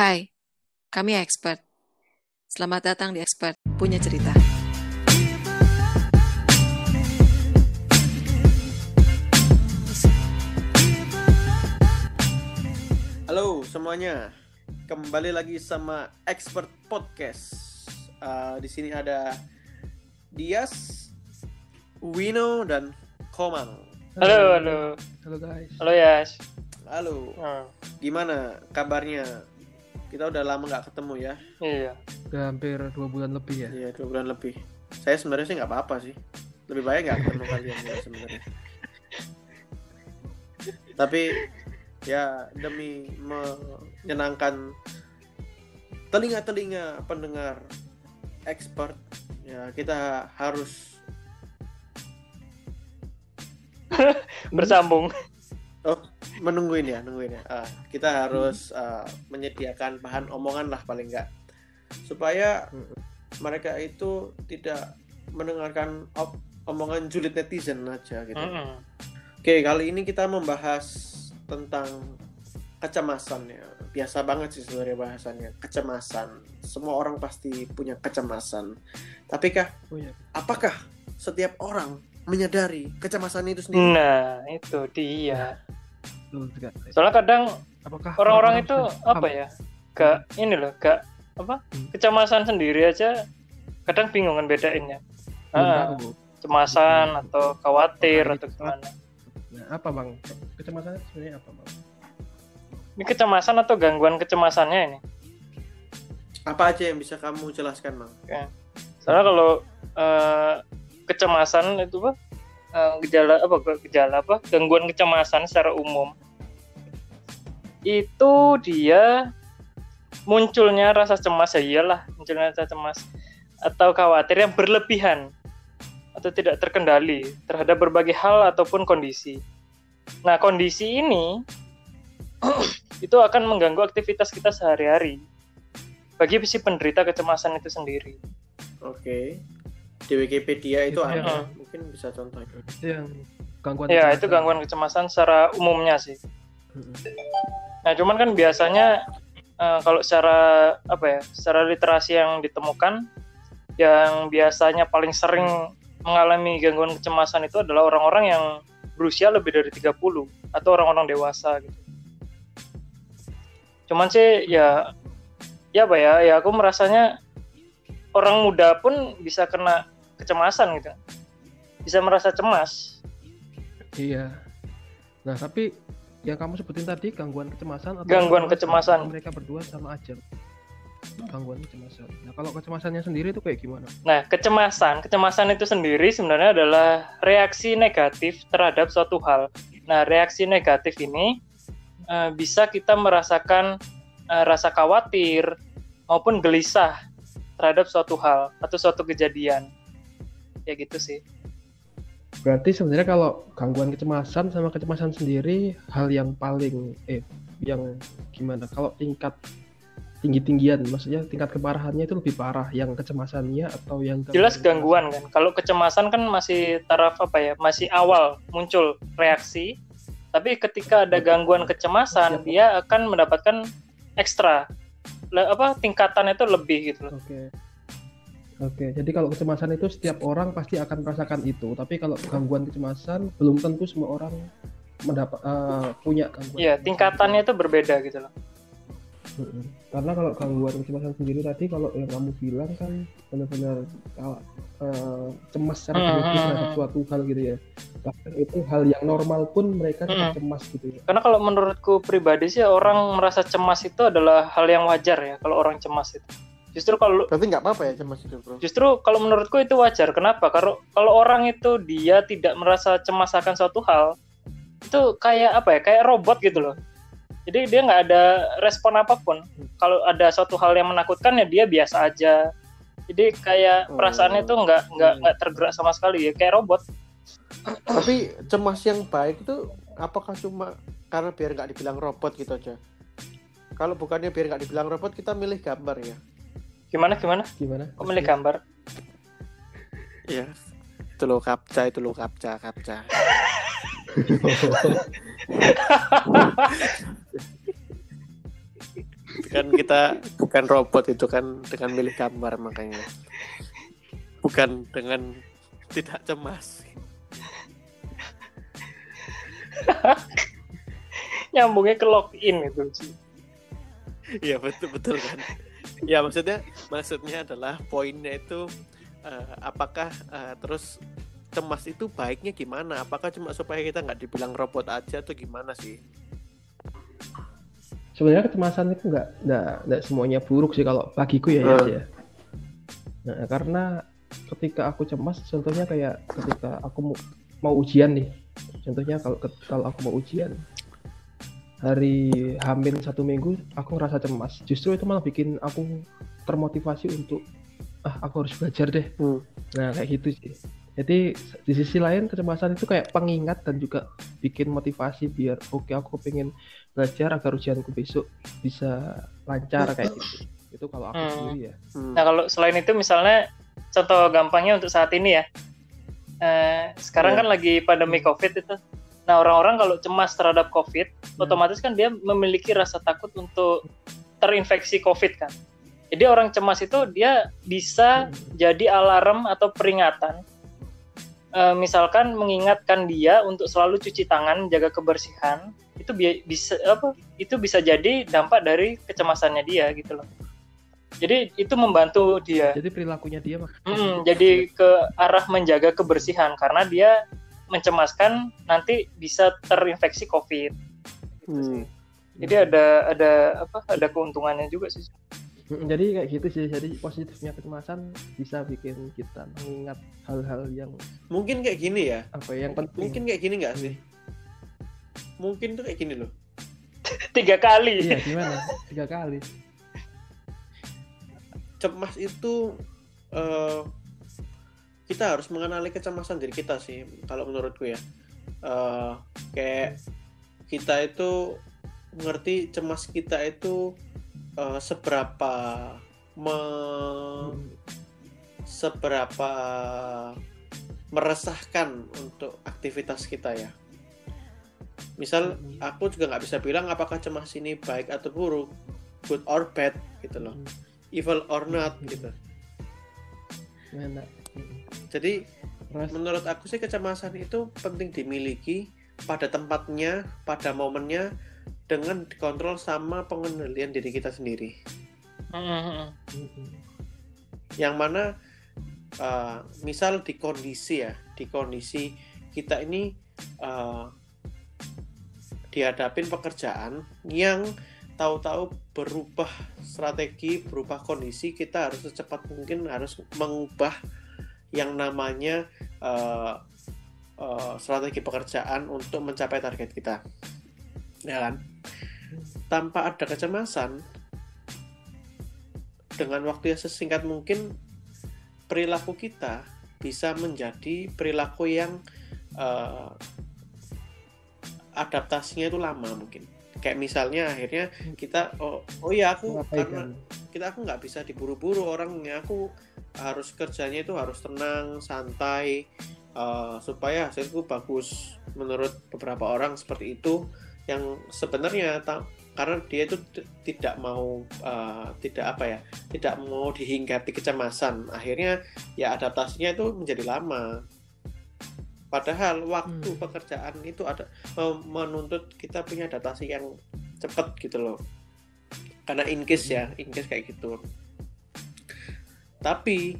Hai, kami expert. Selamat datang di Expert Punya Cerita. Halo semuanya, kembali lagi sama Expert Podcast. Uh, di sini ada Dias, Wino, dan Komang. Halo, halo. Halo guys. Halo, Yas. Halo, gimana kabarnya? Kita udah lama nggak ketemu ya, iya. Udah hampir dua bulan lebih ya. Iya dua bulan lebih. Saya sebenarnya sih nggak apa-apa sih, lebih baik nggak ketemu kalian ya sebenarnya. Tapi ya demi menyenangkan telinga-telinga pendengar expert, ya kita harus Bersambung. Menungguin ya, nungguin ya. Ah, kita harus ah, menyediakan bahan omongan lah paling nggak, supaya mereka itu tidak mendengarkan op- omongan julid netizen aja gitu. Mm-mm. Oke, kali ini kita membahas tentang kecemasan ya. Biasa banget sih sebenarnya bahasannya, kecemasan. Semua orang pasti punya kecemasan. Tapi kah, Oh iya. apakah setiap orang menyadari kecemasan itu sendiri? Nah, itu dia. Betul juga. Soalnya kadang Apakah orang-orang itu apa ya? Gak ini loh, gak apa? Hmm. Kecemasan sendiri aja kadang bingung kan bedainnya. Ah, tahu. cemasan atau khawatir Apakah atau gimana. Nah, apa bang? Kecemasannya sebenarnya apa bang? Ini kecemasan atau gangguan kecemasannya ini? Apa aja yang bisa kamu jelaskan, Mang? Soalnya kalau eh, kecemasan itu apa? Eh, gejala apa gejala apa? Gangguan kecemasan secara umum itu dia munculnya rasa cemas ya iyalah munculnya rasa cemas atau khawatir yang berlebihan atau tidak terkendali terhadap berbagai hal ataupun kondisi. Nah, kondisi ini itu akan mengganggu aktivitas kita sehari-hari bagi si penderita kecemasan itu sendiri. Oke. Di Wikipedia itu ada, yang- mungkin bisa contoh. Itu yang gangguan. Ya, kecemasan. itu gangguan kecemasan secara umumnya sih. Nah, cuman kan biasanya eh, kalau secara apa ya, secara literasi yang ditemukan yang biasanya paling sering mengalami gangguan kecemasan itu adalah orang-orang yang berusia lebih dari 30 atau orang-orang dewasa gitu. Cuman sih ya ya apa ya, ya aku merasanya orang muda pun bisa kena kecemasan gitu. Bisa merasa cemas. Iya. Nah tapi yang kamu sebutin tadi gangguan kecemasan atau Gangguan kecemasan. mereka berdua sama aja. Gangguan kecemasan. Nah kalau kecemasannya sendiri itu kayak gimana? Nah, kecemasan, kecemasan itu sendiri sebenarnya adalah reaksi negatif terhadap suatu hal. Nah, reaksi negatif ini eh, bisa kita merasakan eh, rasa khawatir maupun gelisah terhadap suatu hal atau suatu kejadian. Ya gitu sih. Berarti sebenarnya kalau gangguan kecemasan sama kecemasan sendiri hal yang paling eh yang gimana? Kalau tingkat tinggi-tinggian, maksudnya tingkat keparahannya itu lebih parah yang kecemasannya atau yang Jelas gangguan kan. Kalau kecemasan kan masih taraf apa ya? Masih awal muncul reaksi. Tapi ketika ada gangguan kecemasan, dia akan mendapatkan ekstra apa tingkatan itu lebih gitu loh. Oke. Oke, jadi kalau kecemasan itu setiap orang pasti akan merasakan itu, tapi kalau gangguan kecemasan belum tentu semua orang mendapat eh, punya gangguan. Iya, tingkatannya itu berbeda gitu loh. Karena kalau gangguan kecemasan sendiri tadi kalau yang kamu bilang kan benar-benar kawa- eh, cemas secara berlebih terhadap suatu hal gitu ya. Bahkan itu hal yang normal pun mereka tetap Hmm. cemas gitu ya. Karena kalau menurutku pribadi sih orang merasa cemas itu adalah hal yang wajar ya kalau orang cemas itu. Justru kalau Berarti nggak apa-apa ya cemas itu, Bro? justru kalau menurutku itu wajar. Kenapa? Kalau kalau orang itu dia tidak merasa cemas akan suatu hal, itu kayak apa ya? Kayak robot gitu loh. Jadi dia nggak ada respon apa pun. Kalau ada suatu hal yang menakutkan ya dia biasa aja. Jadi kayak Oh. perasaannya itu nggak nggak Hmm. nggak tergerak sama sekali ya kayak robot. Tapi cemas yang baik itu apakah cuma karena biar nggak dibilang robot gitu aja? Kalau bukannya biar nggak dibilang robot, kita milih gambar ya. Gimana gimana? Gimana? Kok milih gambar? Iya. Itu lo kapca, itu lo kapca, kapca. kan kita bukan robot itu kan dengan milih gambar makanya bukan dengan tidak cemas nyambungnya ke login itu sih Iya betul betul kan. Ya maksudnya maksudnya adalah poinnya itu eh, apakah eh, terus cemas itu baiknya gimana? Apakah cuma supaya kita nggak dibilang robot aja atau gimana sih? Sebenarnya kecemasan itu nggak nggak semuanya buruk sih kalau bagiku ya, Hmm. ya. Nah, karena ketika aku cemas, contohnya kayak ketika aku mau, mau ujian nih, contohnya kalau kalau aku mau ujian hari hamil satu minggu, aku ngerasa cemas. Justru itu malah bikin aku termotivasi untuk ah aku harus belajar deh. Hmm. Nah kayak gitu sih. Jadi di sisi lain kecemasan itu kayak pengingat dan juga bikin motivasi biar oke aku pengen belajar agar ujianku besok bisa lancar kayak gitu. Itu kalau aku Hmm. sendiri ya. Hmm. Nah kalau selain itu misalnya contoh gampangnya untuk saat ini ya, eh, sekarang Iya. kan lagi pandemi COVID itu. Nah orang-orang kalau cemas terhadap COVID, Hmm. otomatis kan dia memiliki rasa takut untuk terinfeksi COVID kan. Jadi orang cemas itu dia bisa Hmm. jadi alarm atau peringatan. Eh, misalkan mengingatkan dia untuk selalu cuci tangan, jaga kebersihan, itu bi- bisa apa? Itu bisa jadi dampak dari kecemasannya dia gitu loh. Jadi itu membantu dia. Jadi perilakunya dia mak- Mm, jadi ke arah menjaga kebersihan karena dia mencemaskan nanti bisa terinfeksi COVID. Gitu sih. Hmm. Jadi ada ada apa? Ada keuntungannya juga sih. Jadi kayak gitu sih. Jadi positifnya kecemasan bisa bikin kita mengingat hal-hal yang Mungkin kayak gini ya. apa ya, yang penting. Mungkin kayak gini nggak sih? Mungkin tuh kayak gini loh. Tiga kali. Iya gimana? Tiga kali. Cemas itu eh, kita harus mengenali kecemasan diri kita sih. Kalau menurutku ya. Eh, kayak kita itu ngerti cemas kita itu eh, seberapa me- seberapa meresahkan untuk aktivitas kita ya. Misal Mhm. aku juga nggak bisa bilang apakah cemas ini baik atau buruk, good or bad gitu loh, evil or not gitu. Jadi menurut aku sih kecemasan itu penting dimiliki pada tempatnya, pada momennya dengan dikontrol sama pengendalian diri kita sendiri. Mm-mm. yang mana uh, misal di kondisi ya di kondisi kita ini uh, dihadapin pekerjaan yang tahu-tahu berubah strategi berubah kondisi kita harus secepat mungkin harus mengubah yang namanya uh, uh, strategi pekerjaan untuk mencapai target kita ya kan tanpa ada kecemasan dengan waktu yang sesingkat mungkin perilaku kita bisa menjadi perilaku yang eh, adaptasinya itu lama mungkin. Kayak misalnya akhirnya kita oh oh ya aku karena mengabaikan. kita aku nggak bisa diburu-buru orangnya. Aku harus kerjanya itu harus tenang santai eh, supaya hasilku bagus menurut beberapa orang seperti itu yang sebenarnya karena dia itu tidak mau eh, tidak apa ya tidak mau dihinggapi kecemasan. Akhirnya ya adaptasinya itu menjadi lama. Padahal waktu Hmm. pekerjaan itu ada menuntut kita punya adaptasi yang cepat gitu loh. Karena in case ya in case kayak gitu. Tapi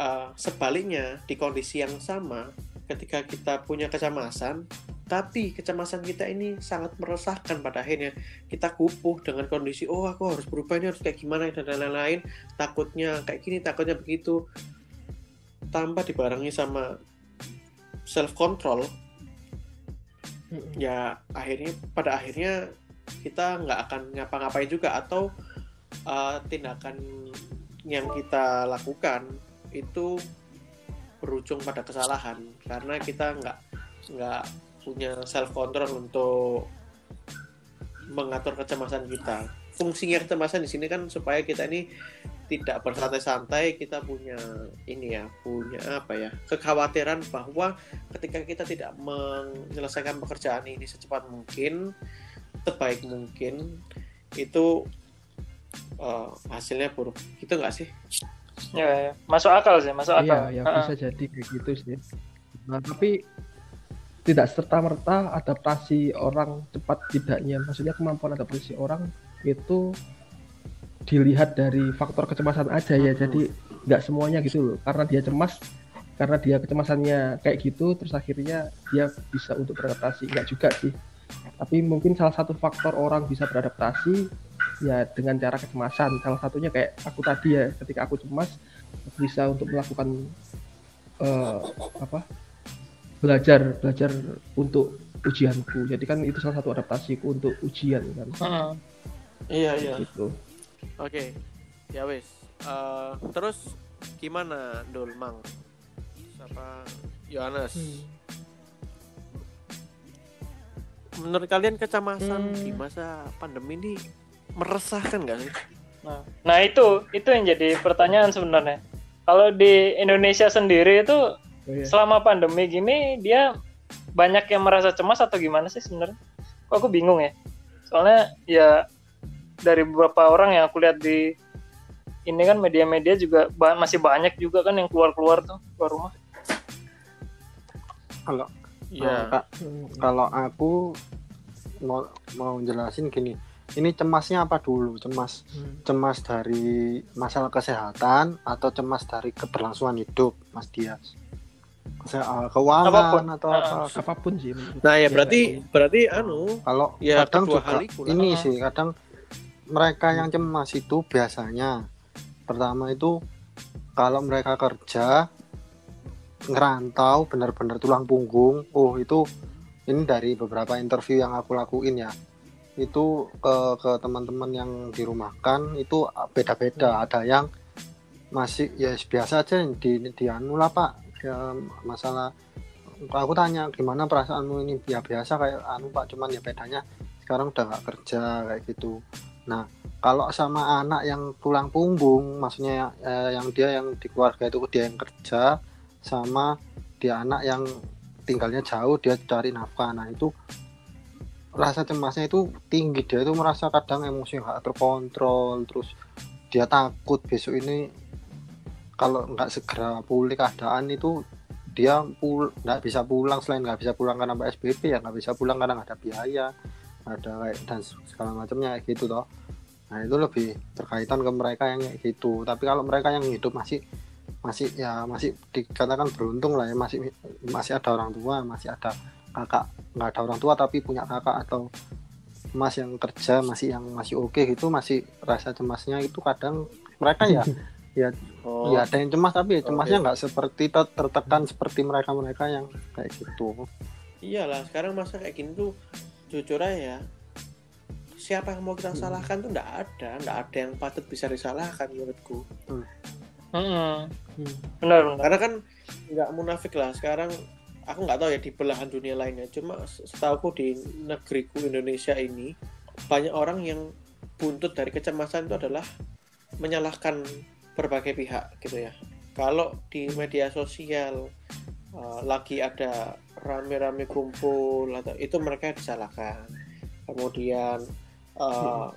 uh, sebaliknya di kondisi yang sama ketika kita punya kecemasan tapi kecemasan kita ini sangat meresahkan pada akhirnya. Kita kupuh dengan kondisi oh aku harus berubah ini harus kayak gimana dan lain-lain. Takutnya kayak gini takutnya begitu. Tanpa dibarengi sama self control ya akhirnya pada akhirnya kita nggak akan ngapa-ngapain juga atau uh, tindakan yang kita lakukan itu berujung pada kesalahan. Karena kita nggak nggak punya self control untuk mengatur kecemasan kita. Fungsinya kecemasan di sini kan supaya kita ini tidak bersantai-santai kita punya ini ya punya apa ya kekhawatiran bahwa ketika kita tidak menyelesaikan pekerjaan ini secepat mungkin terbaik mungkin itu eh, hasilnya buruk. Gitu nggak sih Ya, ya. masuk akal sih, masuk akal. Iya, ya Ha-ha. bisa jadi kayak gitu sih. Nah, tapi tidak serta merta adaptasi orang cepat tidaknya. Maksudnya kemampuan adaptasi orang itu dilihat dari faktor kecemasan aja ya. Hmm. Jadi nggak semuanya gitu loh. Karena dia cemas, karena dia kecemasannya kayak gitu, terus akhirnya dia bisa untuk beradaptasi. Nggak juga sih. Tapi mungkin salah satu faktor orang bisa beradaptasi ya dengan cara kecemasan. Salah satunya kayak aku tadi ya, ketika aku cemas aku bisa untuk melakukan eh, apa belajar belajar untuk ujianku. Jadi kan itu salah satu adaptasiku untuk ujian kan. Ha-ha. iya iya Gitu. Oke, ya wis. Eh, terus gimana Dul Mang? Siapa Yohanes? Menurut kalian kecemasan Hmm. di masa pandemi ini meresahkan nggak sih? Nah, nah itu itu yang jadi pertanyaan sebenarnya. Kalau di Indonesia sendiri itu Oh, iya. selama pandemi gini dia banyak yang merasa cemas atau gimana sih sebenarnya? Kok aku bingung ya. Soalnya ya dari beberapa orang yang aku lihat di ini kan media-media juga ba- masih banyak juga kan yang keluar-keluar tuh keluar rumah. Kalau Hmm. kalau aku mau mau jelasin gini, ini cemasnya apa dulu? Cemas Hmm. cemas dari masalah kesehatan atau cemas dari keberlangsungan hidup, Mas Dias? Uh, keuangan Apa pun. atau apa? Apa pun sih. Nah ya berarti kayak berarti anu Kalau Ya, kadang juga lah. ini sih kadang mereka yang cemas itu biasanya pertama itu kalau mereka kerja ngerantau benar-benar tulang punggung. Oh itu ini dari beberapa interview yang aku lakuin ya. Itu ke ke teman-teman yang dirumahkan itu beda-beda. Ada yang masih ya biasa aja di di anu lah Pak. Ya, masalah aku tanya gimana perasaanmu ini ya biasa kayak anu Pak cuman ya bedanya sekarang udah nggak kerja kayak gitu. Nah kalau sama anak yang tulang punggung, maksudnya eh, yang dia yang di keluarga itu dia yang kerja, sama dia anak yang tinggalnya jauh dia cari nafkah. Nah itu rasa cemasnya itu tinggi. Dia itu merasa kadang emosi nggak terkontrol, terus dia takut besok ini kalau nggak segera pulih keadaan itu dia pul nggak bisa pulang. Selain nggak bisa pulang karena PSBB ya nggak bisa pulang karena nggak ada biaya ada kayak dan segala macamnya kayak gitu toh. Nah itu lebih berkaitan ke mereka yang kayak gitu. Tapi kalau mereka yang hidup masih masih ya masih dikatakan beruntung lah ya. Masih masih ada orang tua masih ada kakak nggak ada orang tua tapi punya kakak atau mas yang kerja masih yang masih oke gitu masih rasa cemasnya itu kadang mereka ya oh, ya ada yang cemas tapi ya cemasnya nggak seperti ter- tertekan seperti mereka mereka yang kayak gitu iyalah sekarang masa kayak gini tuh jujur aja ya siapa yang mau kita Hmm. salahkan tuh nggak ada nggak ada yang patut bisa disalahkan menurutku Mm-mm. Hmm. Benar, benar. karena kan nggak munafik lah sekarang aku nggak tahu ya di belahan dunia lainnya. Cuma setahuku di negeriku Indonesia ini banyak orang yang buntut dari kecemasan itu adalah menyalahkan berbagai pihak gitu ya. Kalau di media sosial uh, lagi ada rame-rame kumpul atau itu mereka disalahkan. Kemudian uh,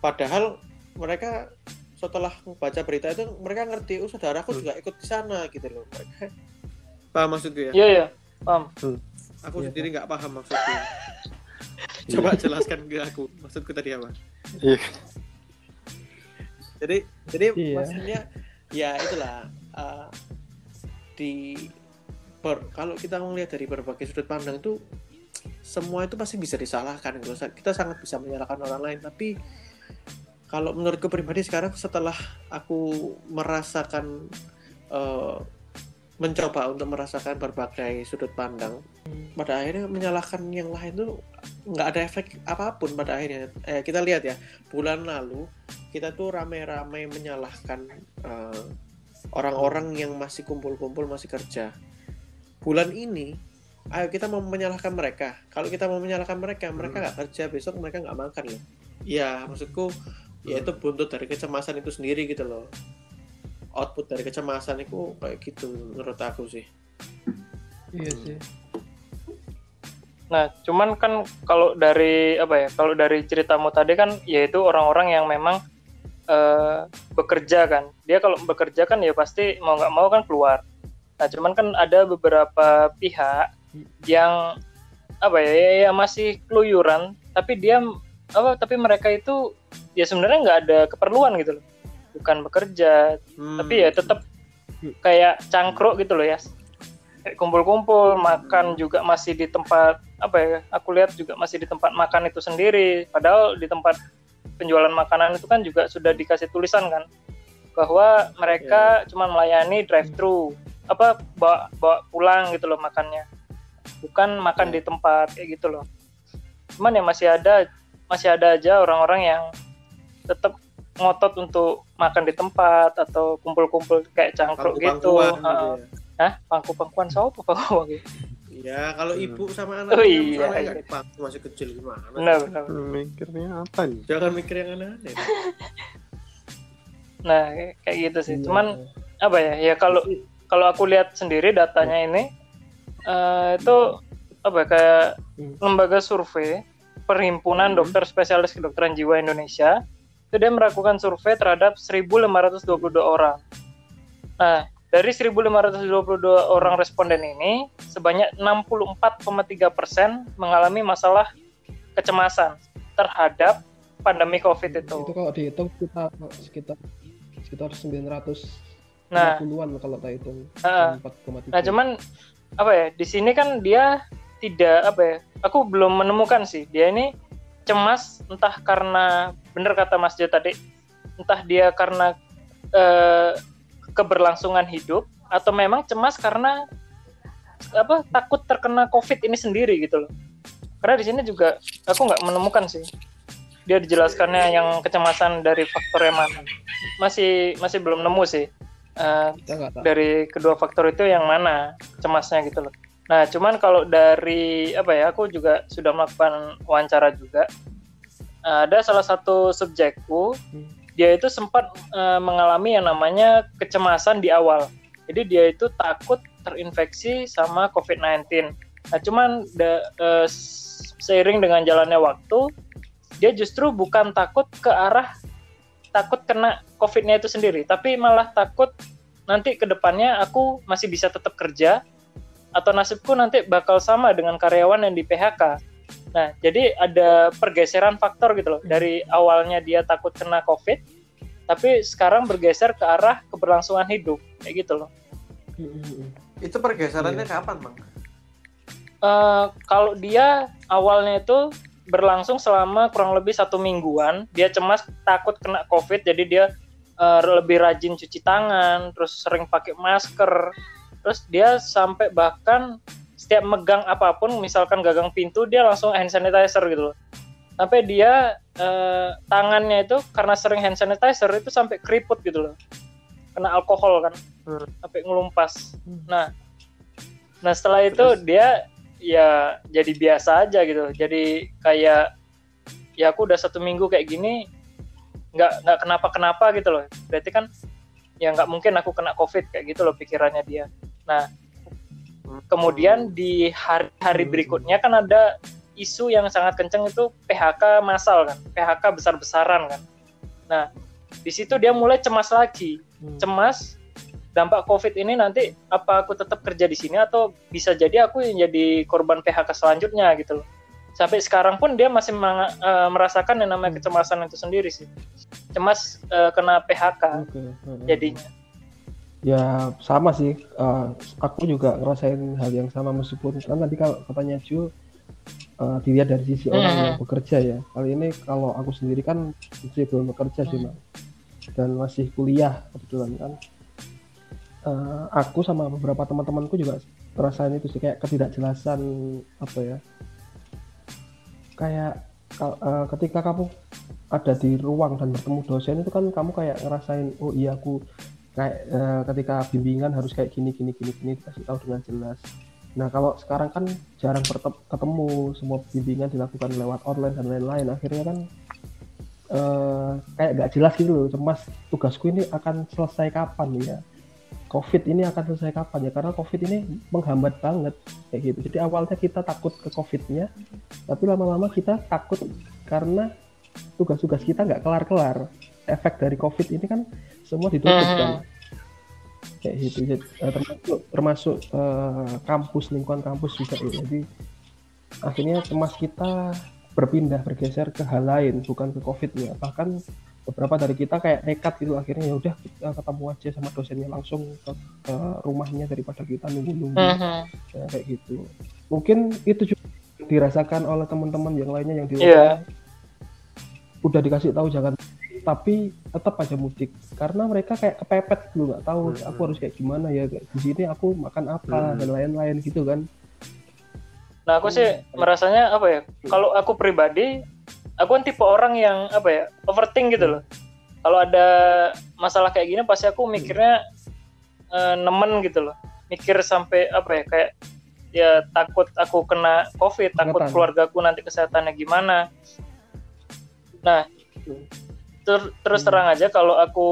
padahal mereka setelah membaca berita itu mereka ngerti oh saudaraku juga ikut di sana gitu loh. Mereka paham maksudku ya Iya, iya. Paham. aku Iya, sendiri nggak paham maksudku coba jelaskan ke aku maksudku tadi apa Iya. jadi jadi Iya. maksudnya ya itulah uh, di per- kalau kita melihat dari berbagai sudut pandang itu semua itu pasti bisa disalahkan gitu. kita sangat bisa menyalahkan orang lain tapi kalau menurutku pribadi sekarang setelah aku merasakan uh, mencoba untuk merasakan berbagai sudut pandang. Pada akhirnya menyalahkan yang lain tuh nggak ada efek apa pun pada akhirnya. Eh, kita lihat ya bulan lalu kita tuh rame-rame menyalahkan eh, orang-orang yang masih kumpul-kumpul masih kerja. Bulan ini ayo kita mau menyalahkan mereka. Kalau kita mau menyalahkan mereka mereka nggak kerja besok mereka nggak makan loh ya maksudku ya itu buntut dari kecemasan itu sendiri gitu loh output dari kecemasan itu kayak gitu menurut aku sih Iya sih. Nah, cuman kan kalau dari apa ya? Kalau dari ceritamu tadi kan yaitu orang-orang yang memang eh, bekerja kan dia kalau bekerja kan ya pasti mau nggak mau kan keluar nah cuman kan ada beberapa pihak yang apa ya, ya, ya masih keluyuran tapi dia apa tapi mereka itu ya sebenarnya nggak ada keperluan gitu loh bukan bekerja Hmm. tapi ya tetap kayak cangkruk gitu loh ya. Kayak kumpul-kumpul makan juga masih di tempat apa ya aku lihat juga masih di tempat makan itu sendiri. Padahal di tempat penjualan makanan itu kan juga sudah dikasih tulisan kan bahwa mereka cuma melayani drive thru apa bawa bawa pulang gitu loh makannya. Bukan makan di tempat kayak gitu loh. Cuman ya masih ada masih ada aja orang-orang yang tetap ngotot untuk makan di tempat atau kumpul-kumpul kayak cangkruk gitu. Gitu ya. Hah? Pangku-pangkuan siapa pangku gitu? Ya, kalau Hmm. ibu sama anaknya Oh iya, iya. dipangku, masih kecil gimana? Benar, benar. Mikirnya apa nih? Jangan mikir yang aneh-aneh. Nah, kayak gitu sih. Iya. Cuman apa ya? Ya kalau kalau aku lihat sendiri datanya ini eh, itu apa ya, kayak Hmm. lembaga survei Perhimpunan Hmm. Dokter Spesialis Kedokteran Jiwa Indonesia itu dia melakukan survei terhadap 1.522 orang. Nah, dari 1.522 orang responden ini sebanyak 64,3 persen mengalami masalah kecemasan terhadap pandemi COVID itu. Itu kalau dihitung kita sekitar sekitar 900 Nah, an kalau tak hitung. 4,3. Nah, cuman apa ya? Di sini kan dia tidak apa ya? Aku belum menemukan sih. Dia ini cemas entah karena bener kata Mas Jo tadi, entah dia karena eh, keberlangsungan hidup atau memang cemas karena apa takut terkena COVID ini sendiri gitu loh. Karena di sini juga aku nggak menemukan sih. Dia dijelaskannya yang kecemasan dari faktor yang mana. Masih masih belum nemu sih. Eh, dari kedua faktor itu yang mana cemasnya gitu loh. Nah, cuman kalau dari apa ya, aku juga sudah melakukan wawancara juga. Ada salah satu subjekku, Hmm. dia itu sempat eh, mengalami yang namanya kecemasan di awal. Jadi dia itu takut terinfeksi sama COVID-19. Nah, cuman eh, s- seiring dengan jalannya waktu, dia justru bukan takut ke arah takut kena COVID-nya itu sendiri, tapi malah takut nanti ke depannya aku masih bisa tetap kerja atau nasibku nanti bakal sama dengan karyawan yang di PHK. Nah, jadi ada pergeseran faktor gitu loh. Dari awalnya dia takut kena COVID, tapi sekarang bergeser ke arah keberlangsungan hidup kayak gitu loh. Mm-mm. Itu pergeserannya Iya. kapan, Bang? Eh, kalau dia awalnya itu berlangsung selama kurang lebih satu mingguan, dia cemas takut kena COVID, jadi dia eh, lebih rajin cuci tangan, terus sering pakai masker, terus dia sampai bahkan setiap megang apa pun, misalkan gagang pintu, dia langsung hand sanitizer gitu loh. Sampai dia eh, tangannya itu karena sering hand sanitizer itu sampai keriput gitu loh, kena alkohol kan, Hmm. sampai ngelumpas. Hmm. Nah, nah setelah itu Terus? dia ya jadi biasa aja gitu jadi kayak ya aku udah satu minggu kayak gini nggak nggak kenapa kenapa gitu loh berarti kan ya nggak mungkin aku kena covid kayak gitu loh pikirannya dia nah kemudian di hari-hari Hmm. berikutnya kan ada isu yang sangat kenceng itu PHK massal kan PHK besar-besaran kan nah di situ dia mulai cemas lagi Hmm. cemas dampak COVID ini nanti apa aku tetap kerja di sini atau bisa jadi aku yang jadi korban PHK selanjutnya gitu loh. Sampai sekarang pun dia masih eh, merasakan yang namanya kecemasan itu sendiri sih. Cemas eh, kena PHK heeh. jadinya. Ya sama sih. Eh, aku juga ngerasain hal yang sama meskipun kan tadi kalau katanya Ju eh, dilihat dari sisi orang Mhm. yang bekerja ya. Kali ini kalau aku sendiri kan masih belum bekerja sih, Hmm. Mak. Dan masih kuliah kebetulan kan. Eh, aku sama beberapa teman-temanku juga ngerasain itu sih kayak ketidakjelasan apa ya. Kayak eh, ketika kamu ada di ruang dan bertemu dosen itu kan kamu kayak ngerasain oh iya aku kayak eh, ketika bimbingan harus kayak gini gini gini gini dikasih tahu dengan jelas. Nah kalau sekarang kan jarang ketemu semua bimbingan dilakukan lewat online dan lain-lain. Akhirnya kan eh, kayak nggak jelas gitu loh cemas tugasku ini akan selesai kapan ya? COVID ini akan selesai kapan ya? Karena COVID ini menghambat banget kayak gitu. Jadi awalnya kita takut ke COVID-nya tapi lama-lama kita takut karena tugas-tugas kita nggak kelar-kelar. Efek dari covid ini kan semua ditutup Mhm. kan kayak gitu Jadi, eh, termasuk termasuk eh, kampus lingkungan kampus juga ya. jadi akhirnya cemas kita berpindah bergeser ke hal lain bukan ke covid ya bahkan beberapa dari kita kayak nekat gitu akhirnya ya udah kita ketemu aja sama dosennya langsung ke, ke rumahnya daripada kita nunggu-nunggu Mhm. Ya, kayak gitu mungkin itu juga dirasakan oleh teman-teman yang lainnya yang di Iya. udah dikasih tahu jangan tapi tetap aja mudik karena mereka kayak kepepet gitu nggak tahu Hmm. aku harus kayak gimana ya kayak di sini aku makan apa Hmm. dan lain-lain gitu kan Nah, aku sih merasanya apa ya? Kalau aku pribadi, aku kan tipe orang yang apa ya? Overthink gitu loh. Kalau ada masalah kayak gini pasti aku mikirnya eh, nemen gitu loh. Mikir sampai apa ya? Kayak ya takut aku kena COVID, takut keluargaku nanti kesehatannya gimana. Nah, ter- terus Hmm. terang aja kalau aku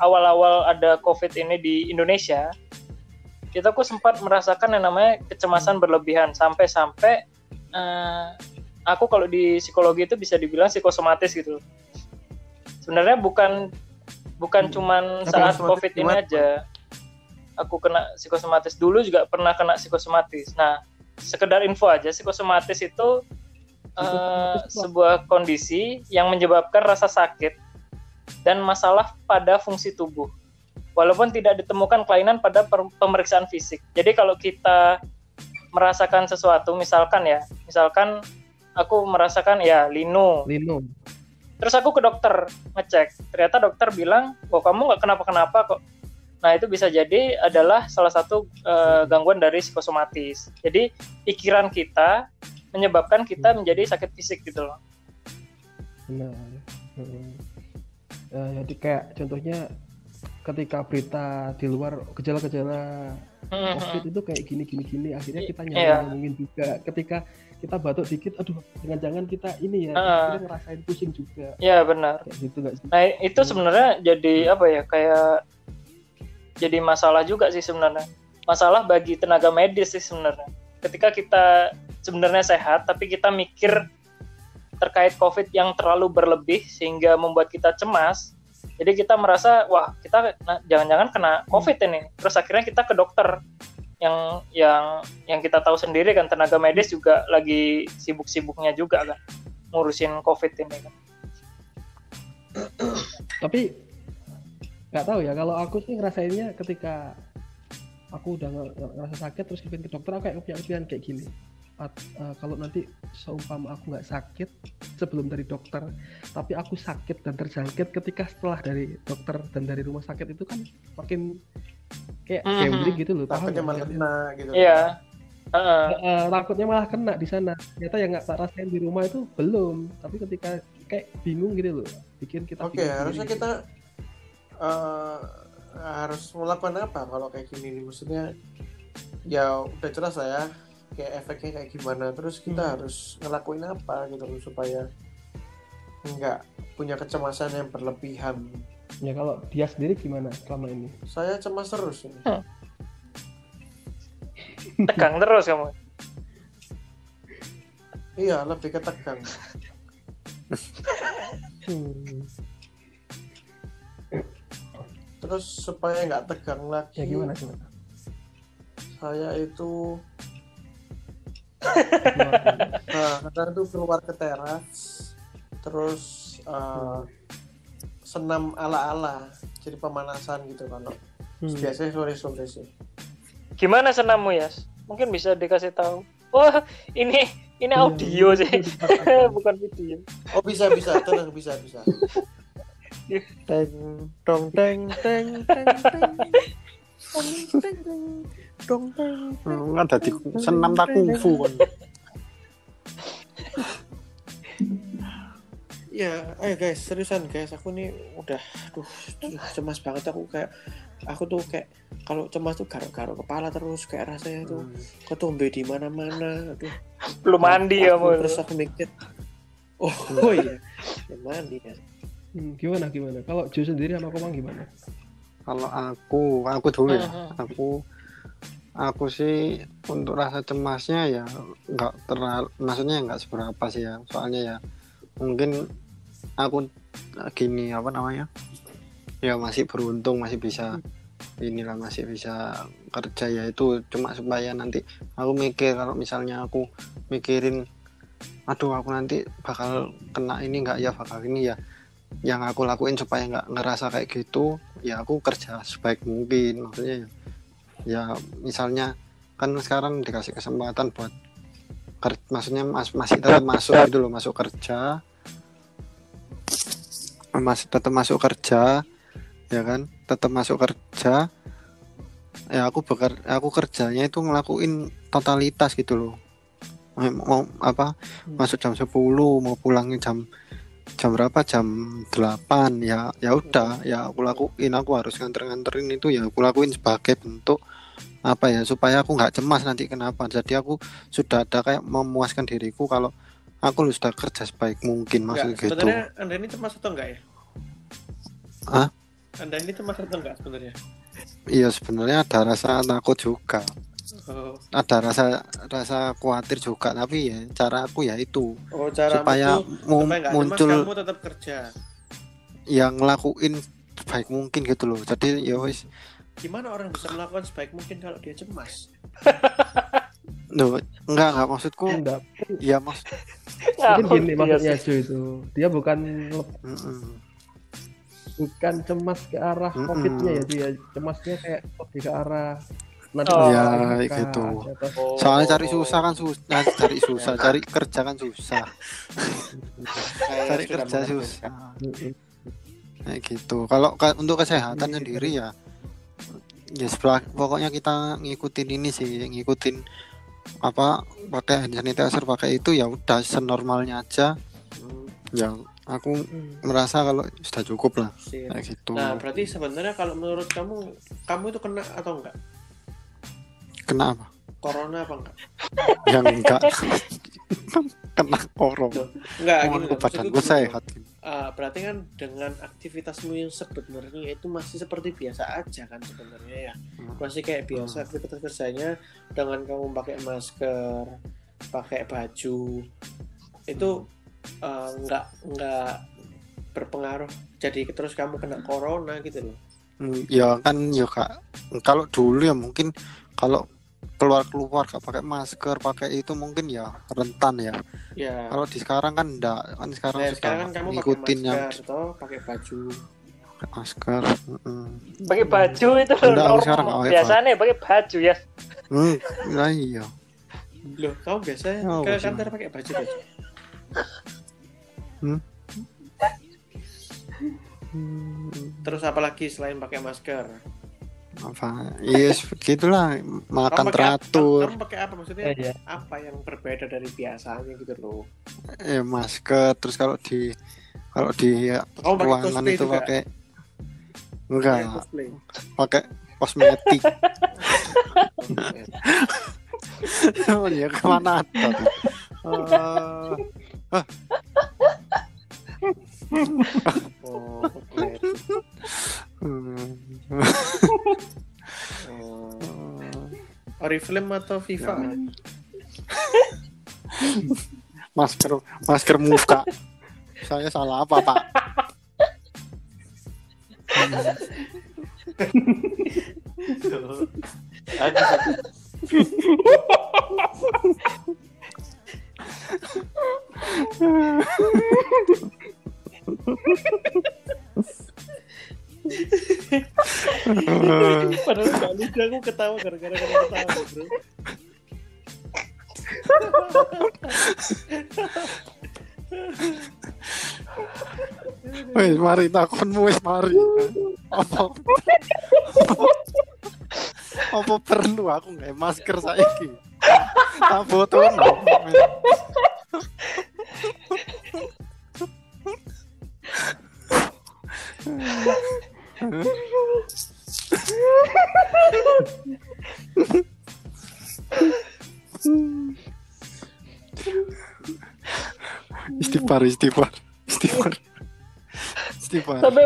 awal-awal ada COVID ini di Indonesia, itu aku sempat merasakan yang namanya kecemasan berlebihan sampai-sampai eh, aku kalau di psikologi itu bisa dibilang psikosomatis gitu. Sebenarnya bukan bukan Hmm. cuman saat COVID ini aja. Aku kena psikosomatis dulu juga pernah kena psikosomatis. Nah, sekedar info aja, psikosomatis itu eh, sebuah kondisi yang menyebabkan rasa sakit dan masalah pada fungsi tubuh. Walaupun tidak ditemukan kelainan pada pemeriksaan fisik. Jadi kalau kita merasakan sesuatu, misalkan ya, misalkan aku merasakan ya linu, Lino terus aku ke dokter ngecek, ternyata dokter bilang, oh kamu nggak kenapa-kenapa kok. Nah itu bisa jadi adalah salah satu eh, gangguan dari psikosomatis. Jadi pikiran kita menyebabkan kita menjadi sakit fisik gitu loh. benar Hmm. Ya, jadi kayak contohnya ketika berita di luar gejala-gejala covid itu kayak gini gini gini akhirnya kita Iya. nyampe ngomongin juga ketika kita batuk dikit aduh jangan-jangan kita ini ya Heeh. kita ngerasain pusing juga Ya benar. kayak gitu sih Nah itu sebenarnya jadi apa ya kayak jadi masalah juga sih sebenarnya. Masalah bagi tenaga medis sih sebenarnya. Ketika kita sebenarnya sehat tapi kita mikir terkait COVID yang terlalu berlebih sehingga membuat kita cemas. Jadi kita merasa wah kita jangan-jangan kena COVID ini. Terus akhirnya kita ke dokter yang yang yang kita tahu sendiri kan tenaga medis juga lagi sibuk-sibuknya juga kan ngurusin COVID ini kan. tapi nggak tahu ya kalau aku sih ngerasainnya ketika aku udah nge- nge- ngerasa sakit terus ke dokter aku kayak punya pilihan kayak gini At- eh, kalau nanti seumpama aku nggak sakit sebelum dari dokter tapi aku sakit dan terjangkit ketika setelah dari dokter dan dari rumah sakit itu kan makin kayak Mhm. gambling gitu loh takutnya malah kena gitu Iya. Heeh. Eh, takutnya malah kena di sana ternyata yang nggak rasain di rumah itu belum tapi ketika kayak bingung gitu loh bikin kita oke bingung harusnya sendiri. kita eh, harus melakukan apa kalau kayak gini nih maksudnya ya udah jelas lah ya kayak efeknya kayak gimana terus kita Hmm. harus ngelakuin apa gitu loh supaya nggak punya kecemasan yang berlebihan ya kalau dia sendiri gimana selama ini saya cemas terus ini. tegang terus kamu. iya lebih ke tegang Hmm. Terus supaya nggak tegang lagi ya gimana gimana saya itu nah kadang tuh keluar ke teras terus eh, senam ala-ala jadi pemanasan gitu kalau Hmm. biasanya sore-sore sih Gimana senammu ya? Mungkin bisa dikasih tahu. Oh, ini ini Iya, audio sih, itu dipaksakan. bukan video. oh bisa bisa tenang bisa bisa teng dong teng teng teng teng. Teng teng dong teng Hmm, kan dadi senam tak kungfu kan. ya ayo guys seriusan guys aku nih udah aduh cemas banget. Aku kayak aku tuh kayak kalau cemas tuh garuk-garuk kepala terus kayak rasanya tuh ketumbe di mana-mana aduh. Belum mandi ya, Aku- kamu. terus aku mikir oh, oh iya ya mandi ya Hmm, gimana gimana? Kalau Jo sendiri sama Komang gimana? Kalau aku, aku dulu ya. Aku aku sih untuk rasa cemasnya ya nggak terlalu maksudnya nggak seberapa sih ya. Soalnya ya mungkin aku gini apa namanya? Ya masih beruntung masih bisa inilah masih bisa kerja. Ya itu cuma supaya nanti aku mikir kalau misalnya aku mikirin aduh aku nanti bakal kena ini enggak ya bakal ini ya yang aku lakuin supaya nggak ngerasa kayak gitu ya aku kerja sebaik mungkin. Maksudnya ya, ya misalnya kan sekarang dikasih kesempatan buat ker- maksudnya mas, masih tetap masuk gitu loh masuk kerja. Masih tetap masuk kerja ya kan? Tetap masuk kerja. Ya aku beker aku kerjanya itu ngelakuin totalitas gitu loh. Mau apa masuk jam 10 mau pulangnya jam jam berapa? Jam 8 ya ya udah. Ya aku lakuin. Aku harus nganter-nganterin itu. Ya aku lakuin sebagai bentuk apa ya supaya aku nggak cemas nanti kenapa. Jadi aku sudah ada kayak memuaskan diriku kalau aku lu sudah kerja sebaik mungkin maksud gitu. sebenarnya anda ini cemas atau enggak ya? Hah? anda ini cemas atau enggak sebenarnya? Iya sebenarnya ada rasa takut juga oh, ada rasa rasa khawatir juga tapi ya cara aku ya itu. Oh cara supaya mu- supaya muncul kamu tetap kerja. Yang ngelakuin sebaik mungkin gitu loh. Jadi ya wis. Gimana orang bisa melakukan sebaik mungkin kalau dia cemas? Loh, enggak enggak maksudku enggak. ya maksud mungkin Ngakut gini dia maksudnya sih. Jo itu. Dia bukan Mm-mm. bukan cemas ke arah Mm-mm. covidnya ya dia. Cemasnya kayak lebih ke arah nanti Oh. Ya, gitu. Oh. soalnya cari susah kan susah cari susah cari kerja kan susah cari kerja susah kayak gitu kalau ke- untuk kesehatan sendiri ya ya sebelah- pokoknya kita ngikutin ini sih ngikutin apa pakai hand sanitizer pakai itu ya udah senormalnya aja ya aku merasa kalau sudah cukup lah Sip. kayak gitu Nah, berarti sebenarnya kalau menurut kamu, kamu itu kena atau enggak? Kenapa Corona apa enggak? yang enggak kena corona Enggak, gini loh. maksudku gini sehat. Ah, berarti kan dengan aktivitasmu yang sebenarnya itu masih seperti biasa aja kan sebenarnya ya. Hmm. Masih kayak biasa aktivitas kerjanya dengan kamu pakai masker, pakai baju. Itu ah, enggak enggak berpengaruh jadi terus kamu kena corona gitu loh. Hmm, ya kan ya kak kalau dulu ya mungkin kalau keluar keluar gak pakai masker pakai itu mungkin ya rentan ya Ya. kalau di sekarang kan enggak kan sekarang Nah, sudah sekarang kan kamu pakai ngikutin yang masker atau pakai baju. masker mm. pakai baju itu Enggak, sekarang normal. nggak pakai biasanya pakai baju ya Hmm, nah iya Loh, kamu biasanya Oh, ke kantor pakai baju baju. Hmm. Terus apalagi selain pakai masker? Apa yes begitulah makan Kamu pakai apa- teratur Kamu pakai apa maksudnya? Eh, ya. Apa yang berbeda dari biasanya gitu loh? eh masker terus kalau di kalau di Kamu pakai ruangan itu juga? pakai enggak pakai kosmetik oh ya ke mana tuh? Eh, Oriflame atau Viva? Ya. masker masker muka saya salah apa pak Padahal gak aku ketawa gara-gara kamu ketawa bro. Wes mari takonmu wes mari. Apa? Apa perlu? Aku nggak masker saiki. Tak foto istighfar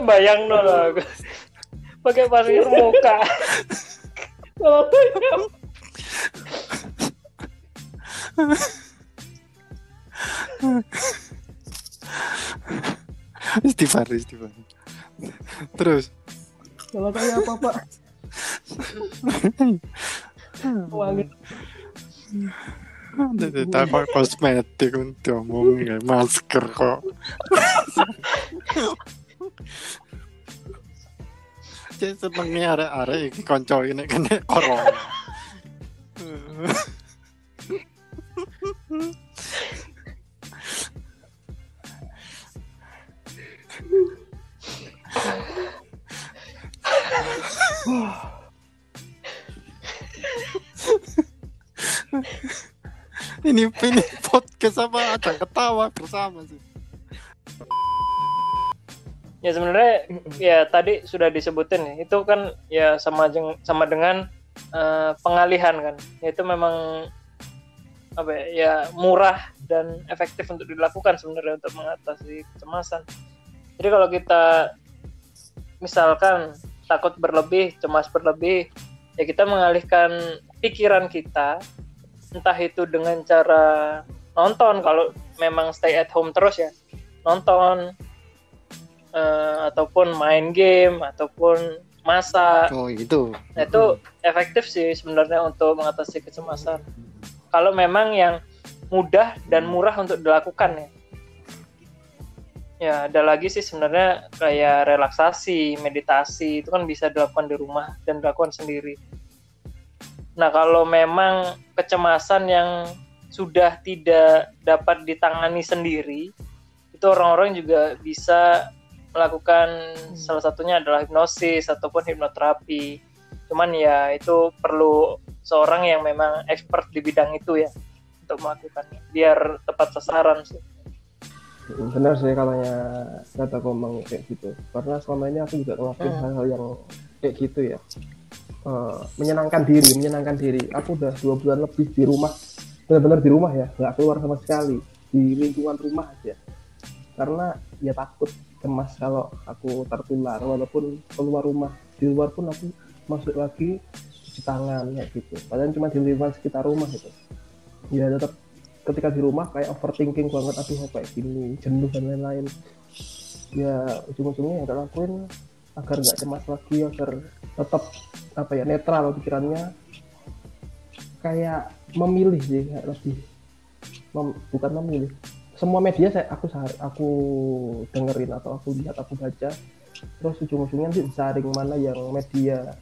bayang no lah pakai masker muka kalau istighfar istighfar terus Kalau kayak apa pak? Wangi. Tidak kok kosmetik untuk ngomong masker kok. Jadi senengnya arek-arek iki konco ini kena corona. ini ini podcast apa ada ketawa bersama sih. Ya sebenarnya ya tadi sudah disebutin ya, itu kan ya sama jeng- sama dengan eh, pengalihan kan. Itu memang apa ya, ya murah dan efektif untuk dilakukan sebenarnya untuk mengatasi kecemasan. Jadi kalau kita misalkan takut berlebih, cemas berlebih, ya kita mengalihkan pikiran kita entah itu dengan cara nonton kalau memang stay at home terus ya nonton eh, ataupun main game ataupun masak Oh itu. Nah, itu efektif sih sebenarnya untuk mengatasi kecemasan. Kalau memang yang mudah dan murah untuk dilakukan ya. Ya ada lagi sih sebenarnya kayak relaksasi meditasi itu kan bisa dilakukan di rumah dan dilakukan sendiri. Nah kalau memang kecemasan yang sudah tidak dapat ditangani sendiri itu orang-orang juga bisa melakukan salah satunya adalah hipnosis ataupun hipnoterapi cuman ya itu perlu seorang yang memang expert di bidang itu ya untuk melakukannya biar tepat sasaran sih Benar sih katanya kata komang kayak gitu. Karena selama ini aku juga ngelakuin Hmm. hal-hal yang kayak gitu ya. Eh, menyenangkan diri, menyenangkan diri. Aku udah dua bulan lebih di rumah, benar-benar di rumah ya, nggak keluar sama sekali di lingkungan rumah aja. Karena ya takut cemas kalau aku tertular, walaupun keluar rumah di luar pun aku masuk lagi cuci tangan kayak gitu. Padahal cuma di lingkungan sekitar rumah gitu. Ya tetap ketika di rumah kayak overthinking banget aduh kayak gini jenuh dan lain-lain ya ujung-ujungnya yang tak lakuin agar nggak cemas lagi agar tetap apa ya netral pikirannya kayak memilih sih lebih mem- bukan memilih semua media saya aku aku dengerin atau aku lihat aku baca terus ujung-ujungnya nanti disaring mana yang media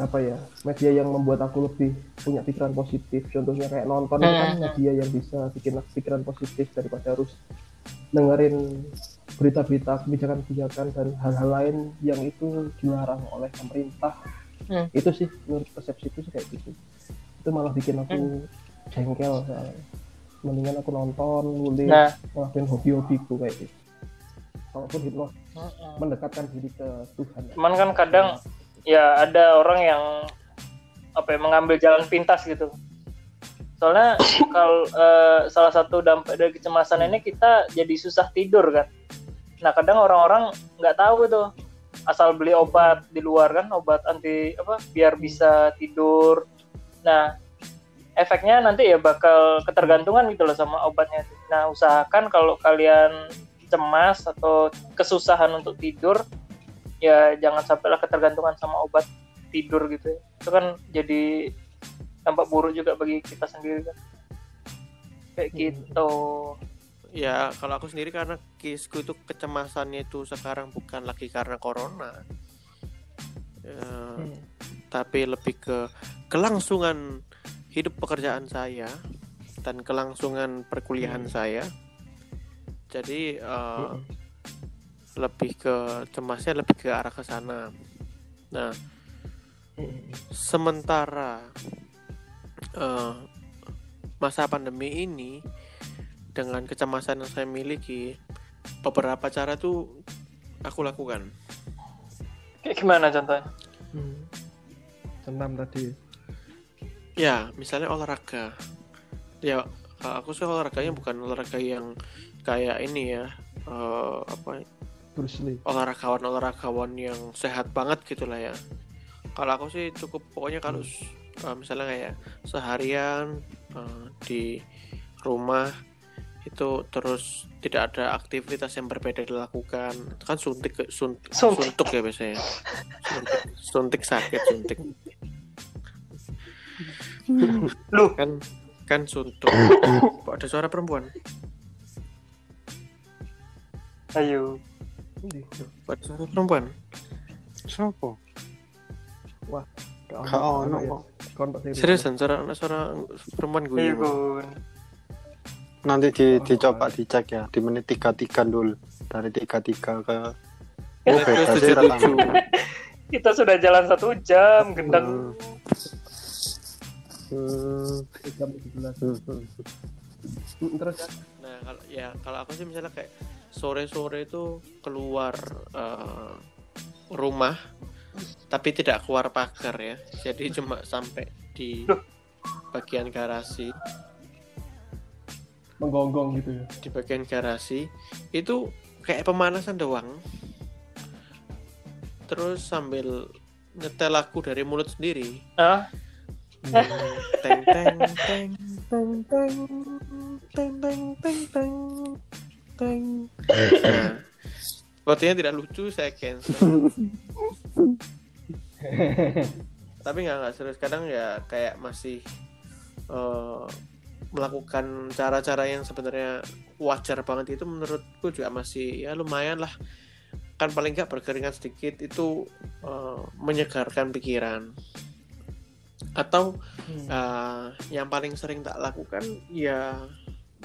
apa ya media yang membuat aku lebih punya pikiran positif contohnya kayak nonton itu kan Hmm. media yang bisa bikin pikiran positif daripada harus dengerin berita-berita kebijakan-kebijakan dan hal-hal lain yang itu dilarang oleh pemerintah Hmm. itu sih menurut persepsiku sih kayak gitu itu malah bikin aku jengkel soalnya. Mendingan aku nonton nulis nah. ngelakuin hobi-hobiku kayak gitu. Walaupun hipnosis mm-mm. mendekatkan diri ke Tuhan. Cuman kan kadang ya ada orang yang apa ya, mengambil jalan pintas gitu. Soalnya kalau eh, salah satu dampak dari kecemasan ini kita jadi susah tidur kan. Nah kadang orang-orang nggak tahu tuh asal beli obat di luar kan obat anti apa biar bisa tidur. Nah efeknya nanti ya bakal ketergantungan gitu loh sama obatnya nah usahakan kalau kalian cemas atau kesusahan untuk tidur ya jangan sampailah ketergantungan sama obat tidur gitu ya. itu kan jadi dampak buruk juga bagi kita sendiri kan kayak Hmm. gitu Ya, kalau aku sendiri karena kisku itu kecemasannya itu sekarang bukan lagi karena corona. Ya, Hmm. tapi lebih ke kelangsungan hidup pekerjaan saya dan kelangsungan perkuliahan saya. Jadi eh, Hmm. lebih ke cemasnya lebih ke arah ke sana. Nah, Hmm. sementara eh, masa pandemi ini dengan kecemasan yang saya miliki beberapa cara tuh aku lakukan kayak gimana contohnya Hmm. Senam tadi. Ya misalnya olahraga. Ya kalau aku sih olahraganya bukan olahraga yang kayak ini ya eh, apa Bruce Lee. olahragawan olahragawan yang sehat banget gitulah ya. Kalau aku sih cukup pokoknya kalau eh, misalnya kayak seharian eh, di rumah itu terus tidak ada aktivitas yang berbeda dilakukan. Kan suntik suntik, Suntik. suntuk ya biasanya. Suntik, suntik sakit suntik Loh. kan kan suntuk kok ada suara perempuan Ayo. kok ada suara perempuan Sopo? Wah, Gak ono kok. Kontak serius. seriusan suara suara perempuan gue Ayo, Gun. Nanti di, Oh, dicoba oh. dicek ya di menit 33 dulu. Dari 33 ke Ya, Oh, beda terus sih 77. rekaman. Kita sudah jalan satu jam, gendang. Hmm, Jam 17. hmm, hmm. Hmm, Terus Nah, kalau ya kalau aku sih misalnya kayak sore-sore itu keluar eh, rumah tapi tidak keluar pagar ya. Jadi cuma sampai di bagian garasi, menggonggong gitu ya. di bagian garasi itu kayak pemanasan doang. Terus sambil nyetel lagu dari mulut sendiri. Ah, Teng teng teng teng teng teng teng teng teng sepertinya tidak lucu saya cancel. Tapi nggak nggak serius. Kadang ya kayak masih eh, melakukan cara-cara yang sebenarnya wajar banget itu menurutku juga masih ya lumayan lah. Kan paling nggak berkeringat sedikit itu eh, menyegarkan pikiran. Atau Uh, yang paling sering tak lakukan ya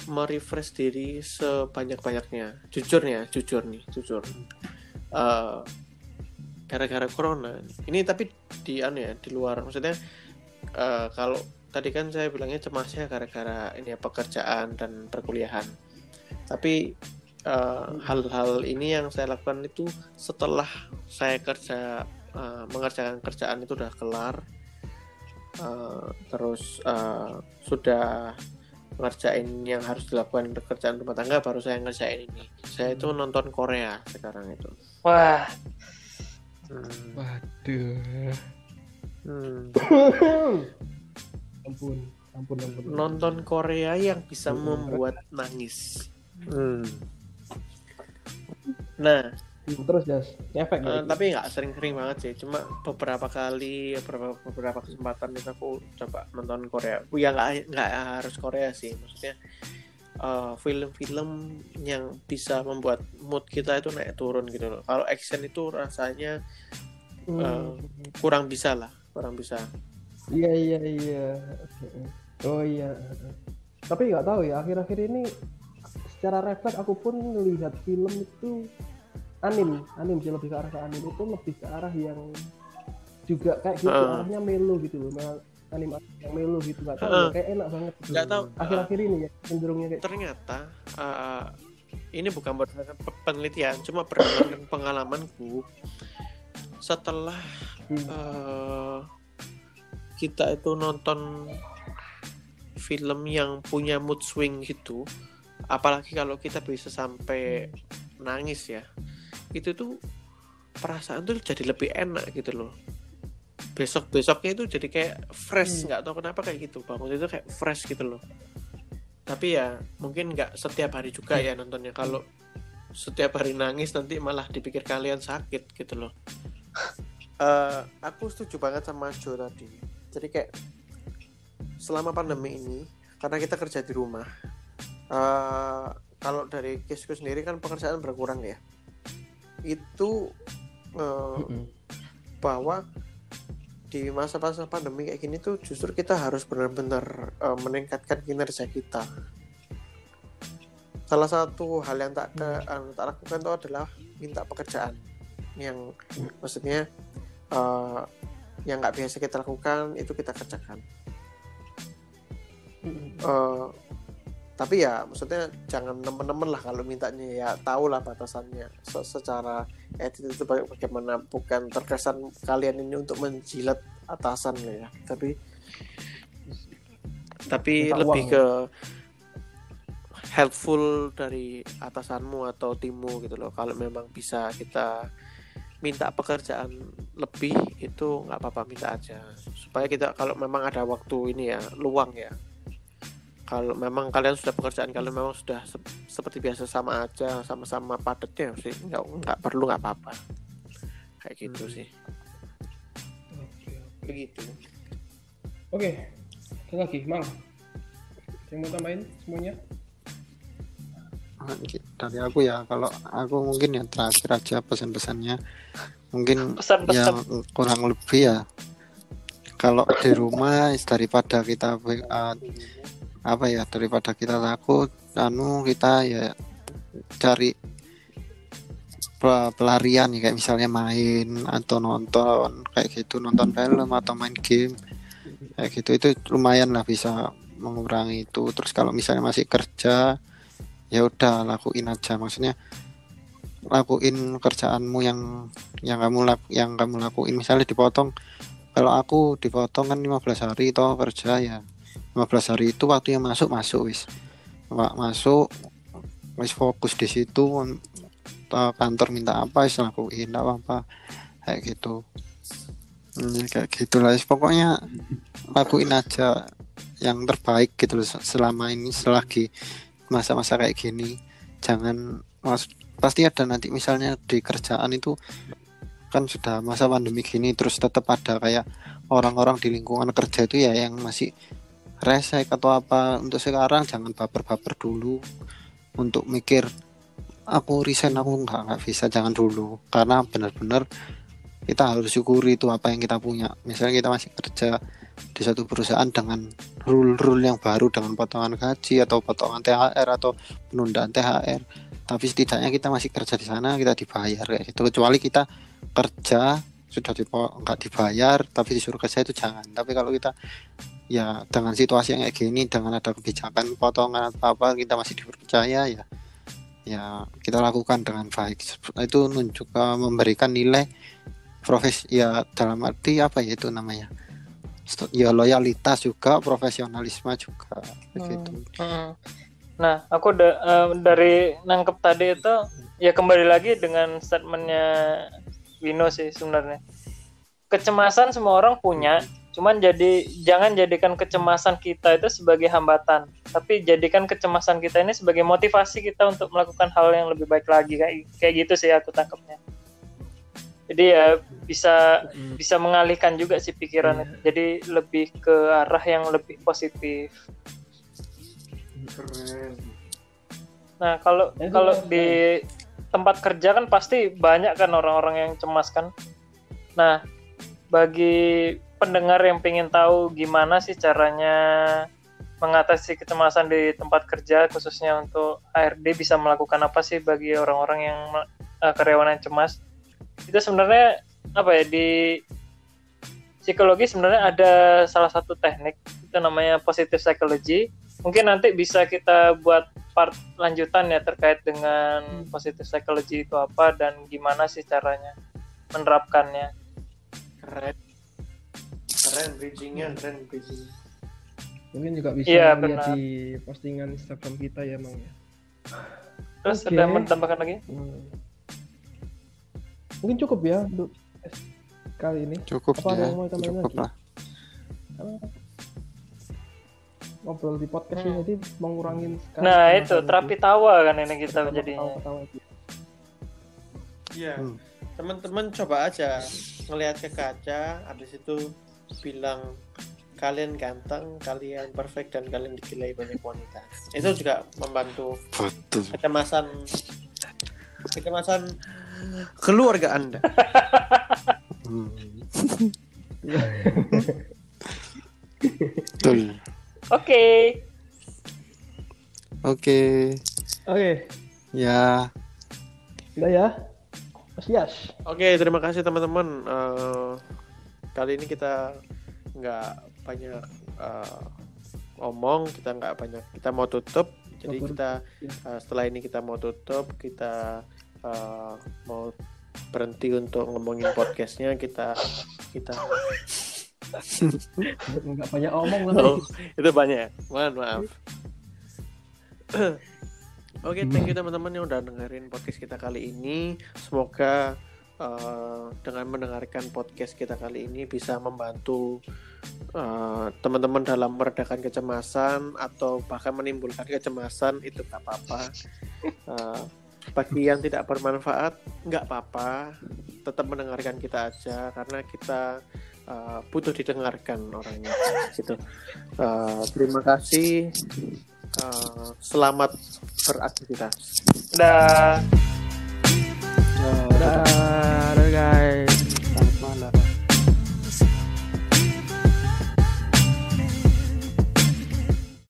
merefresh diri sebanyak-banyaknya. Jujur ya, jujur nih, jujur. Uh, gara-gara corona. Ini tapi di anu ya, di luar maksudnya uh, kalau tadi kan saya bilangnya cemasnya gara-gara ini ya pekerjaan dan perkuliahan. Tapi uh, hal-hal ini yang saya lakukan itu setelah saya kerja uh, mengerjakan kerjaan itu udah kelar Uh, terus uh, sudah ngerjain yang harus dilakukan pekerjaan rumah tangga baru saya ngerjain ini saya itu nonton Korea sekarang itu wah, Hmm, Waduh. hmm. ampun, ampun, ampun. nonton Korea yang bisa Hmm. membuat nangis Hmm. nah Terus jas, ngefek eh, gitu. tapi nggak sering-sering banget sih cuma beberapa kali beberapa beberapa kesempatan itu aku coba nonton Korea ya nggak nggak harus Korea sih maksudnya eh, film-film yang bisa membuat mood kita itu naik turun gitu loh kalau action itu rasanya Hmm. eh, kurang bisa lah kurang bisa Iya iya iya. Oh iya. Tapi nggak tahu ya akhir-akhir ini secara refleks aku pun melihat film itu anim, anim sih lebih ke arah ke anim itu lebih ke arah yang juga kayak gitu Heeh. arahnya melo gitu loh. Mel- anim yang melo gitu nggak tahu Heeh. ya, kayak enak banget. gitu. nggak tahu Akhir-akhir ini ya cenderungnya kayak ternyata uh, ini bukan berdasarkan pe- penelitian cuma berdasarkan pengalamanku setelah Hmm. uh, kita itu nonton film yang punya mood swing gitu apalagi kalau kita bisa sampai nangis ya itu tuh perasaan tuh jadi lebih enak gitu loh. Besok besoknya itu jadi kayak fresh nggak tahu kenapa kayak gitu. Bangun itu kayak fresh gitu loh. Tapi ya mungkin nggak setiap hari juga ya nontonnya. Kalau setiap hari nangis nanti malah dipikir kalian sakit gitu loh. Eh, aku setuju banget sama Joe tadi. Jadi kayak selama pandemi ini karena kita kerja di rumah eh, kalau dari kisku sendiri kan pekerjaan berkurang ya itu Mm-mm. bahwa di masa-masa pandemi kayak gini tuh justru kita harus benar-benar eh, meningkatkan kinerja kita. Salah satu hal yang tak ke, anu, tak lakukan itu adalah minta pekerjaan yang maksudnya eh, yang nggak biasa kita lakukan itu kita kerjakan. Eh, tapi ya maksudnya jangan nemen-nemen lah kalau mintanya ya tahu lah batasannya. Se- secara etik itu baga- bagaimana bukan terkesan kalian ini untuk menjilat atasan ya. Tapi tapi lebih uang. ke helpful dari atasanmu atau timmu gitu loh. Kalau memang bisa kita minta pekerjaan lebih itu nggak apa-apa minta aja. Supaya kita kalau memang ada waktu ini ya luang ya kalau memang kalian sudah pekerjaan kalian memang sudah sep- seperti biasa sama aja sama-sama padatnya sih nggak nggak perlu nggak apa-apa kayak gitu Hmm. sih Oke. begitu Oke. Ada lagi, Mang. Yang mau tambahin semuanya? dari aku ya kalau aku mungkin yang terakhir aja pesan-pesannya mungkin Pesan-pesan. yang kurang lebih ya kalau di rumah daripada kita uh, apa ya daripada kita takut anu kita ya cari pe- pelarian ya, kayak misalnya main atau nonton kayak gitu nonton film atau main game kayak gitu. Itu lumayan lah bisa mengurangi itu. Terus kalau misalnya masih kerja ya udah lakuin aja. Maksudnya lakuin kerjaanmu yang yang kamu lak yang kamu lakuin. Misalnya dipotong kalau aku dipotong kan 15 hari toh kerja ya 15 hari itu waktu yang masuk masuk wis. Masuk wis fokus di situ kantor minta apa wis lakuin enggak apa-apa kayak gitu. Hmm, kayak gitulah pokoknya lakuin aja yang terbaik gitu selama ini selagi masa-masa kayak gini. Jangan mas pasti ada nanti misalnya di kerjaan itu kan sudah masa pandemi gini terus tetap ada kayak orang-orang di lingkungan kerja itu ya yang masih resek atau apa. Untuk sekarang jangan baper-baper dulu. Untuk mikir aku resign aku nggak nggak bisa jangan dulu. Karena benar-benar kita harus syukuri itu apa yang kita punya. Misalnya kita masih kerja di satu perusahaan dengan rule-rule yang baru dengan potongan gaji atau potongan THR atau penundaan THR tapi setidaknya kita masih kerja di sana kita dibayar kayak gitu. Kecuali kita kerja sudah dipo- nggak dibayar tapi disuruh kerja itu jangan. Tapi kalau kita ya dengan situasi yang kayak gini dengan ada kebijakan potongan atau apa kita masih dipercaya ya ya kita lakukan dengan baik itu nunjuk eh, memberikan nilai profes ya dalam arti apa ya itu namanya ya loyalitas juga profesionalisme juga begitu Hmm. Nah, aku da- eh, dari nangkep tadi itu ya kembali lagi dengan statementnya Wino sih sebenarnya. Kecemasan semua orang punya, cuman jadi jangan jadikan kecemasan kita itu sebagai hambatan, tapi jadikan kecemasan kita ini sebagai motivasi kita untuk melakukan hal yang lebih baik lagi kayak kayak gitu sih aku tangkapnya. Jadi ya bisa bisa mengalihkan juga sih pikiran itu. Jadi lebih ke arah yang lebih positif. Nah, kalau Itu kalau kan- di tempat kerja kan pasti banyak kan orang-orang yang cemas kan. Nah, bagi pendengar yang pengen tahu gimana sih caranya mengatasi kecemasan di tempat kerja khususnya untuk HRD bisa melakukan apa sih bagi orang-orang yang eh, karyawan yang cemas? Itu sebenarnya apa ya di psikologi sebenarnya ada salah satu teknik itu namanya positive psychology mungkin nanti bisa kita buat part lanjutan ya terkait dengan positive psychology itu apa dan gimana sih caranya menerapkannya. keren keren bridgingnya keren bridging Mungkin juga bisa Iya, lihat benar. di postingan Instagram kita ya, Mang ya. Terus Oke. ada mau ditambahkan lagi? Hmm. Mungkin cukup ya untuk kali ini. cukup Apa ya yang mau cukup lagi? lah Ngobrol di podcast ini Hmm. nanti mengurangin sekali Nah itu terapi tawa kan ini kita jadinya. Iya, Hmm. teman-teman coba aja ngelihat ke kaca, habis itu bilang kalian ganteng, kalian perfect dan kalian digilai banyak wanita. Itu juga membantu betul kecemasan kecemasan keluarga Anda. Betul Oke. oke Oke, ya udah ya. Mas Yas. Oke, terima kasih teman-teman. Eh, kali ini kita nggak banyak eh, omong, kita nggak banyak, kita mau tutup. Jadi kita Ya. eh, setelah ini kita mau tutup, kita eh, mau berhenti untuk ngomongin podcastnya. Kita kita Enggak banyak omong Oh, itu banyak. Mohon maaf. Oke, thank you teman-teman yang udah dengerin podcast kita kali ini. Semoga eh, dengan mendengarkan podcast kita kali ini bisa membantu eh, teman-teman dalam meredakan kecemasan atau bahkan menimbulkan kecemasan itu nggak apa-apa. Eh, bagi yang tidak bermanfaat nggak apa-apa, tetap mendengarkan kita aja karena kita eh, butuh didengarkan orangnya. Gitu. Eh, terima kasih. Eh, selamat beraktivitas. Dah. oh dadah guys.